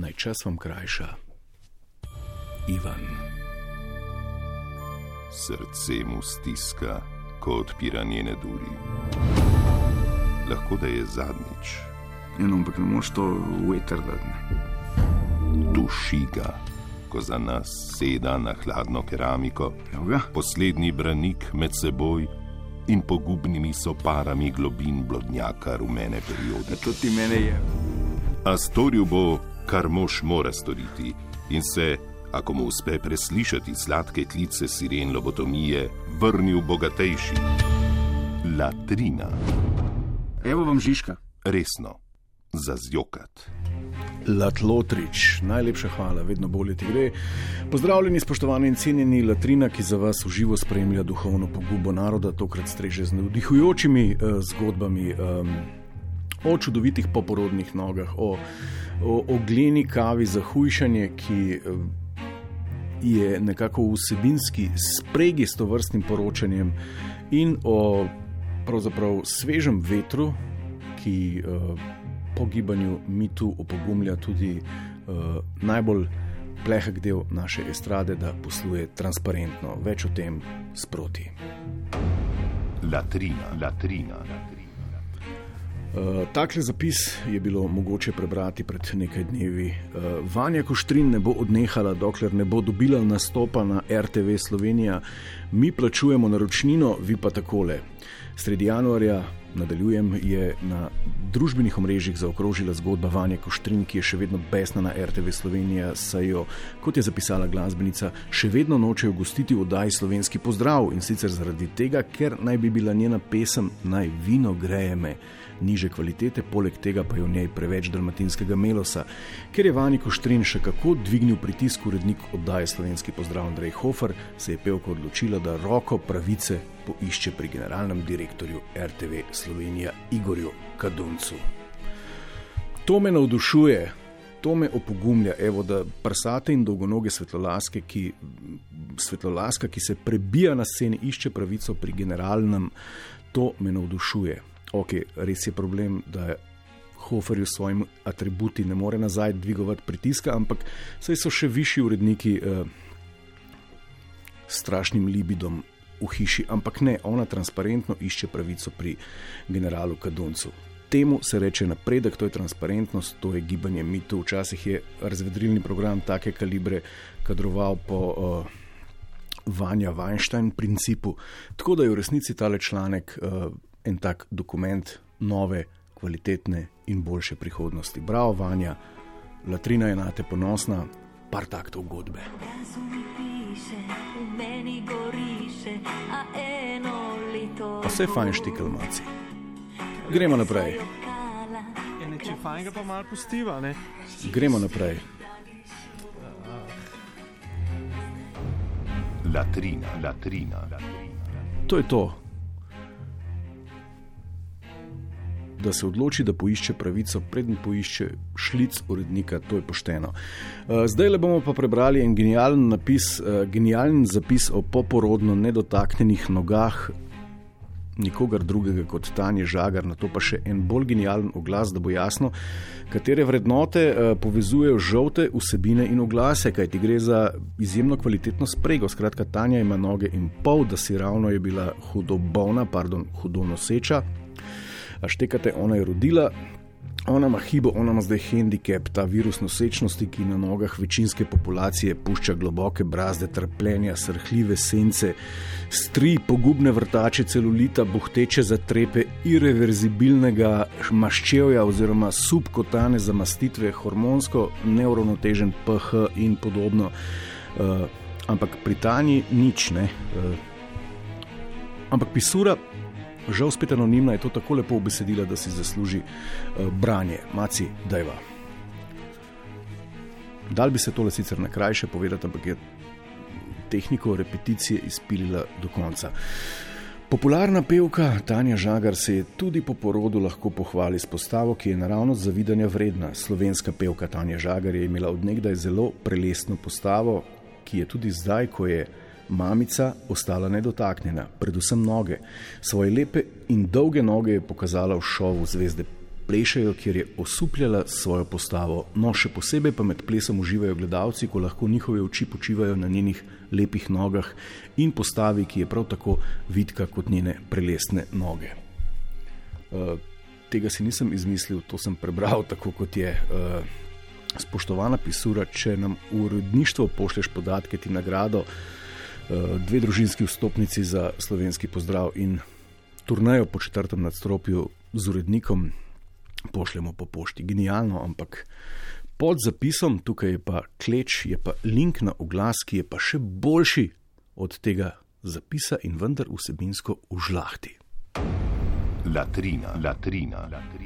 naj čas vam krajša. Ivan. Srce mu stiska, ko odpira njene duri. Lahko da je zadnjič. Eno, ampak ne moreš to vetrdati. Duši ga, ko za nas seda na hladno keramiko, poslednji branik med seboj in pogubnimi soparami globin blodnjaka rumene periode. To ti mene je. A storil bo, kar mož mora storiti, in se, ako mu uspe preslišati sladke klice siren lobotomije, vrnil bogatejši. Latrina. Evo vam Žižka. Resno, za zjokat. Latlotrič, najlepša hvala, vedno bolje ti gre. Pozdravljeni, spoštovani in cenjeni Latrina, ki za vas uživo spremlja duhovno pogubo naroda, tokrat streže z navdihujočimi uh, zgodbami um, o čudovitih poporodnih nogah, o, o, o gleni kavi za hujšanje, ki uh, je nekako vsebinski spregi s to vrstnim poročanjem in o pravzaprav svežem vetru, ki. Uh, po gibanju mitu opogumlja tudi uh, najbolj plehek del naše estrade, da posluje transparentno. Več o tem sproti. Latrina, latrina. Uh, takle zapis je bilo mogoče prebrati pred nekaj dnevi. Uh, Vanja Koštrin ne bo odnehala, dokler ne bo dobila nastopa na RTV Slovenija. Mi plačujemo naročnino, vi pa takole. Sredi januarja nadaljujem, je na družbenih omrežjih zaokrožila zgodba Vanja Koštrin, ki je še vedno besna na RTV Slovenija, saj jo, kot je zapisala glasbenica, še vedno nočejo gostiti v oddaji Slovenski pozdrav in sicer zaradi tega, ker naj bi bila njena pesem Naj vino greje me niže kvalitete, poleg tega pa je v njej preveč dalmatinskega melosa. Ker je Vani Koštrin še kako dvignil pritisk urednik oddaje Slovenski pozdrav Andrej Hofer, se je pevka odločila, da roko pravice poišče pri generalnem direktorju RTV Slovenija Igorju Kaduncu. To me navdušuje. To me opogumlja, evo, da prsate in dolgonoge svetlolaske, ki, svetlolaska, ki se prebija na sceni, išče pravico pri generalnem, to me navdušuje. Ok, res je problem, da Hoferju s svojimi atributi ne more nazaj dvigovati pritiska, ampak saj so še višji uredniki eh, strašnim libidom v hiši, ampak ne, ona transparentno išče pravico pri generalu Kaduncu. Temu se reče napredek, to je transparentnost, to je gibanje mitu. Včasih je razvedrilni program take kalibre kadroval po uh, Vanja Weinstein principu. Tako da je v resnici tale članek uh, en tak dokument nove, kvalitetne in boljše prihodnosti. Bravo, Vanja, latrina je na te ponosna, par taktov godbe. Pa vse fajn štikel, maci. Gremo naprej. Ja, če fajn ga pa malo pustiva, ne? Gremo naprej. Latrina, latrina, latrina. To je to. Da se odloči, da poišče pravico, preden poišče šlic urednika, to je pošteno. Eh, zdaj le bomo pa prebrali en genijalen napis, eh, genijalen zapis o poporodno nedotaknjenih nogah. Nikogar drugega kot Tanja Žagar, na to pa še en bolj genijalen oglas, da bo jasno, katere vrednote uh, povezujejo žolte vsebine in oglase, kajti gre za izjemno kvalitetno sprego. Skratka, Tanja ima noge in pol, da si ravno je bila hudo bolna, pardon, hudo noseča, štekate, ona je rodila, ona ima hibo, ona ima zdaj handicap, ta virus nosečnosti, ki na nogah večinske populacije pušča globoke brazde trpljenja, srhljive sence, stri pogubne vrtače celulita, buhteče zatrepe irreverzibilnega maščevja oziroma subkotane zamastitve, hormonsko neuravnotežen pH in podobno. Uh, ampak pri Tani nič ne. Uh, ampak pisura žal spet anonimna, je to tako lepo obesedila, da si zasluži uh, branje, maci, dajva. Dal bi se tole sicer na krajše povedati, ampak je tehniko repeticije izpilila do konca. Popularna pevka Tanja Žagar se je tudi po porodu lahko pohvali s postavo, ki je naravno zavidanja vredna. Slovenska pevka Tanja Žagar je imela odnegdaj zelo prelesno postavo, ki je tudi zdaj, ko je mamica ostala nedotaknjena, predvsem noge. Svoje lepe in dolge noge je pokazala v šovu zvezde plešejo, kjer je osupljala svojo postavo. No, še posebej pa med plesom uživajo gledalci, ko lahko njihove oči počivajo na njenih lepih nogah in postavi, ki je prav tako vidka kot njene prelesne noge. Uh, tega si nisem izmislil, to sem prebral tako, kot je. Uh, spoštovana pisura, če nam v uredništvo pošleš podatke, ti nagrado, uh, dve družinski vstopnici za slovenski pozdrav in turnajo po četrtem nadstropju z urednikom, pošljemo po pošti. Genialno, ampak pod zapisom, tukaj je pa kleč, je pa link na oglas, ki je pa še boljši od tega zapisa in vendar vsebinsko užlahti. Latrina, latrina, latrina.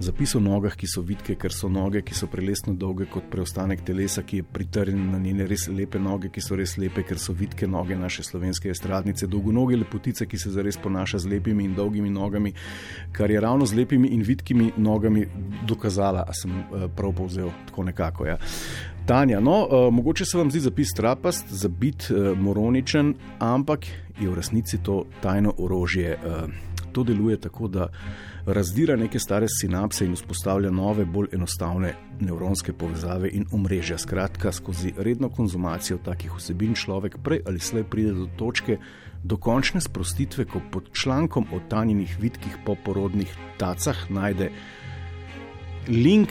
Zapis o nogah, ki so vitke, ker so noge, ki so prelesno dolge kot preostanek telesa, ki je pritrjen na njene res lepe noge, ki so res lepe, ker so vitke noge naše slovenske estradnice, dolgonoge lepotice, ki se zares ponaša z lepimi in dolgimi nogami, kar je ravno z lepimi in vitkimi nogami dokazala, a sem eh, prav povzel tako nekako. Ja. Tanja, no, uh, mogoče se vam zdi zapis trapast, zabit, uh, moroničen, ampak je v resnici to tajno orožje. Uh, to deluje tako, da razdira neke stare sinapse in vzpostavlja nove, bolj enostavne nevronske povezave in omrežja. Skratka, skozi redno konzumacijo takih vsebin človek prej ali slej pride do točke dokončne sprostitve, ko pod člankom o tanjenih vitkih po porodnih tacah najde link,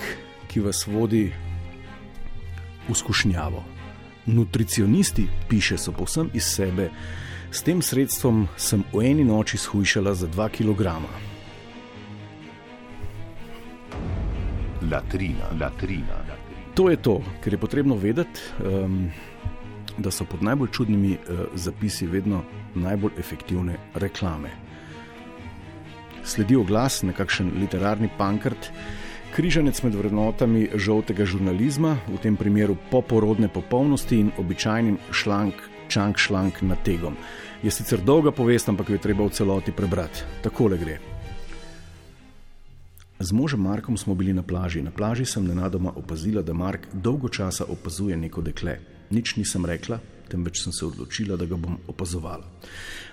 ki vas vodi v skušnjavo. Nutricionisti, piše, so povsem iz sebe. S tem sredstvom sem v eni noči shujšala za 2 kg. Latrina, latrina. To je to, ker je potrebno vedeti, um, da so pod najbolj čudnimi uh, zapisi vedno najbolj efektivne reklame. Sledi oglas, nekakšen literarni pankrt, križanec med vrednotami žoltega žurnalizma, v tem primeru poporodne popolnosti in običajnim šlank čank šlank nad tegom. Je sicer dolga povest, ampak jo je treba v celoti prebrati. Takole gre. Z možem Markom smo bili na plaži. Na plaži sem nenadoma opazila, da Mark dolgo časa opazuje neko dekle. Nič nisem rekla, temveč sem se odločila, da ga bom opazovala.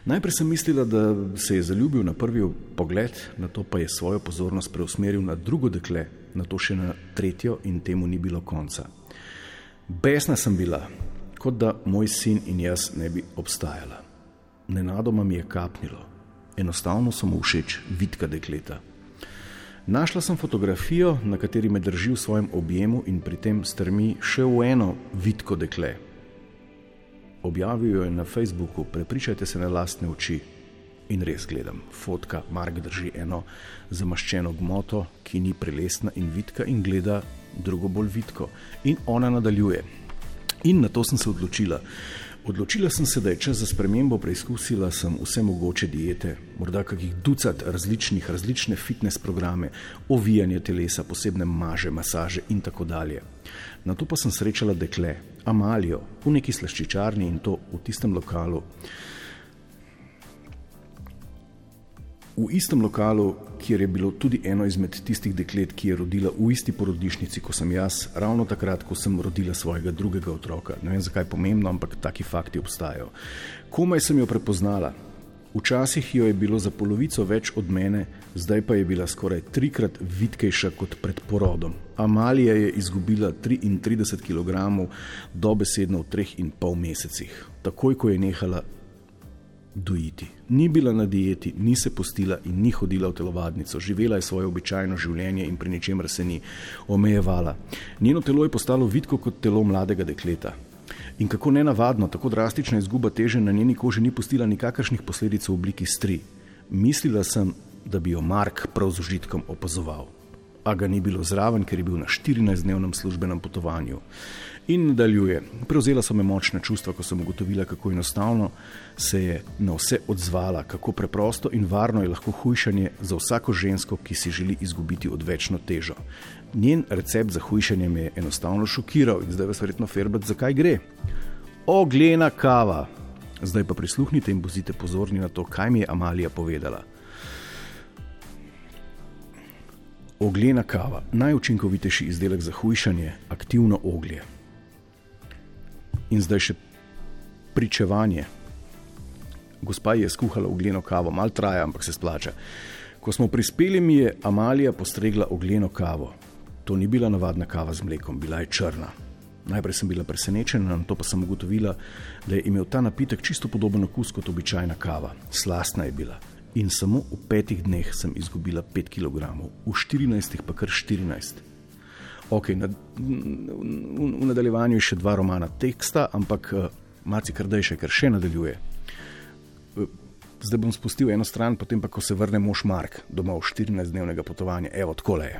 Najprej sem mislila, da se je zaljubil na prvi pogled, na to pa je svojo pozornost preusmeril na drugo dekle, na to še na tretjo in temu ni bilo konca. Besna sem bila, kot da moj sin in jaz ne bi obstajala. Nenadoma mi je kapnilo, enostavno so mu všeč vidka dekleta. Našla sem fotografijo, na kateri me drži v svojem objemu in pri tem strmi še v eno vidko dekle. Objavil jo je na Facebooku, prepričajte se na lastne oči. In res gledam, fotka Mark drži eno zamaščeno gmoto, ki ni prelesna in vidka, in gleda drugo bolj vidko. In ona nadaljuje. In na to sem se odločila. Odločila sem se, da je čas za spremembo, preizkusila sem vse mogoče diete, morda kakih ducat različnih, različne fitness programe, ovijanje telesa, posebne maže, masaže in tako dalje. Na to pa sem srečala dekle, Amalijo, v neki slaščičarni in to v tistem lokalu. V istem lokalu, kjer je bilo tudi eno izmed tistih deklet, ki je rodila v isti porodnišnici, kot sem jaz, ravno takrat, ko sem rodila svojega drugega otroka. Ne vem, zakaj je pomembno, ampak taki fakti obstajajo. Komaj sem jo prepoznala. Včasih jo je bilo za polovico več od mene, zdaj pa je bila skoraj trikrat vitkejša kot pred porodom. Amalija je izgubila 33 kg, dobesedno v treh in pol mesecih, takoj ko je nehala dojiti. Ni bila na dieti, ni se postila in ni hodila v telovadnico, živela je svoje običajno življenje in pri ničemer se ni omejevala. Njeno telo je postalo vidko kot telo mladega dekleta. In kako nenavadno, tako drastična izguba teže na njeni koži ni pustila nikakršnih posledic v obliki stri. Mislila sem, da bi jo Mark prav z užitkom opazoval. A ga ni bilo zraven, ker je bil na 14-dnevnem službenem potovanju. In nadaljuje. Prevzela so me močna čustva, ko sem ugotovila, kako enostavno se je na vse odzvala, kako preprosto in varno je lahko hujšanje za vsako žensko, ki si želi izgubiti odvečno težo. Njen recept za hujšanje me je enostavno šokiral in zdaj vas verjetno ferbati, zakaj gre. Oglena kava. Zdaj pa prisluhnite in bozite pozorni na to, kaj mi je Amalija povedala. Oglena kava, najučinkovitejši izdelek za hujšanje, aktivno oglje in zdaj še pričevanje. Gospa je skuhala ugljeno kavo, malo traja, ampak se splača. Ko smo prispeli, mi je Amalija postregla ogleno kavo. To ni bila navadna kava z mlekom, bila je črna. Najprej sem bila presenečena, na to pa sem ugotovila, da je imel ta napitek čisto podoben okus kot običajna kava. Slastna je bila. In samo v petih dneh sem izgubila 5 kg, v 14 pa kar 14. Okay, na, v, v nadaljevanju je še dva romana teksta, ampak uh, Maci Krdejše, ker še nadaljuje. Uh, zdaj bom spustil eno stran, potem pa, ko se vrne mož Mark domov 14-dnevnega potovanja, evo, tako je.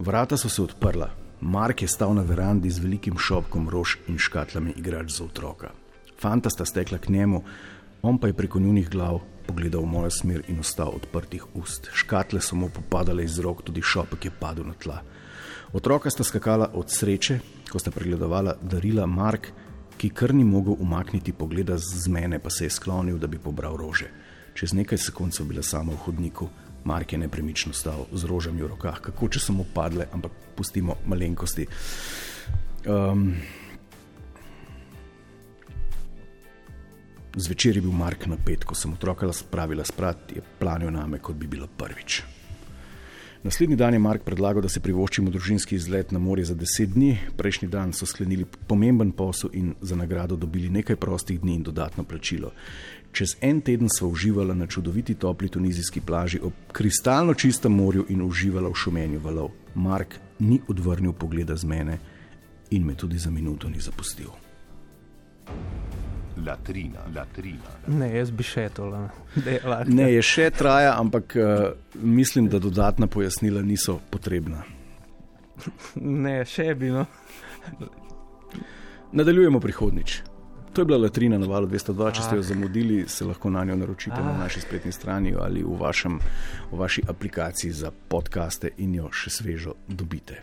Vrata so se odprla, Mark je stal na verandi z velikim šopkom rož in škatlami igrač za otroka. Fanta sta stekla k njemu, on pa je preko njunih glav pogledal v mojo smer in ostal odprtih ust. Škatle so mu popadale iz rok, tudi šopek je padel na tla. Otroka sta skakala od sreče, ko sta pregledovala darila Mark, ki kar ni mogel umakniti pogleda z mene, pa se je sklonil, da bi pobral rože. Čez nekaj sekund so bila sama v hodniku, Mark je nepremično stal z rožami v rokah, kako če so mu padle, ampak pustimo malenkosti. Um, zvečer je bil Mark napet, ko sem otroka spravila sprat, je planil name, kot bi bilo prvič. Naslednji dan je Mark predlagal, da se privoščimo družinski izlet na morje za deset dni. Prejšnji dan so sklenili pomemben posel in za nagrado dobili nekaj prostih dni in dodatno plačilo. Čez en teden sva uživala na čudoviti topli tunizijski plaži ob kristalno čistem morju in uživala v šumenju valov. Mark ni odvrnil pogleda z mene in me tudi za minuto ni zapustil. Latrina, latrina. Ne, jaz bi še to delal. Ne, je še traja, ampak uh, mislim, da dodatna pojasnila niso potrebna. Ne, še bi no. Nadaljujemo prihodnič. To je bila latrina na valu 202. Če ste jo zamudili, se lahko na njo naročite na naši spletni strani ali v, vašem, v vaši aplikaciji za podkaste in jo še svežo dobite.